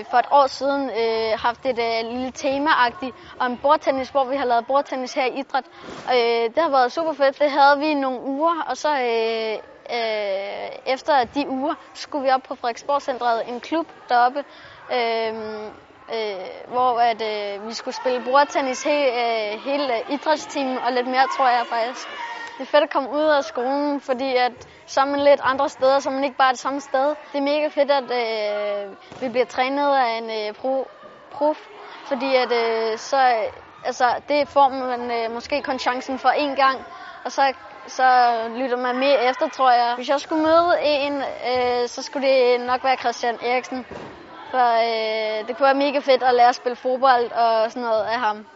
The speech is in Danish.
øh, for et år siden øh, haft et øh, lille temaagtigt om bordtennis, hvor vi har lavet bordtennis her i Idræt. Øh, det har været super fedt. Det havde vi i nogle uger, og så øh, øh, efter de uger skulle vi op på Frederiksborg en klub deroppe, øh, øh, hvor at, øh, vi skulle spille bordtennis he, øh, hele idrætstimen og lidt mere, tror jeg faktisk. Det er fedt at komme ud af skolen, fordi at så er man lidt andre steder, så man ikke bare er det samme sted. Det er mega fedt, at øh, vi bliver trænet af en øh, pro, prof, fordi at øh, så, altså, det får man øh, måske kun chancen for én gang, og så så lytter man mere efter, tror jeg. Hvis jeg skulle møde en, øh, så skulle det nok være Christian Eriksen. For øh, det kunne være mega fedt at lære at spille fodbold og sådan noget af ham.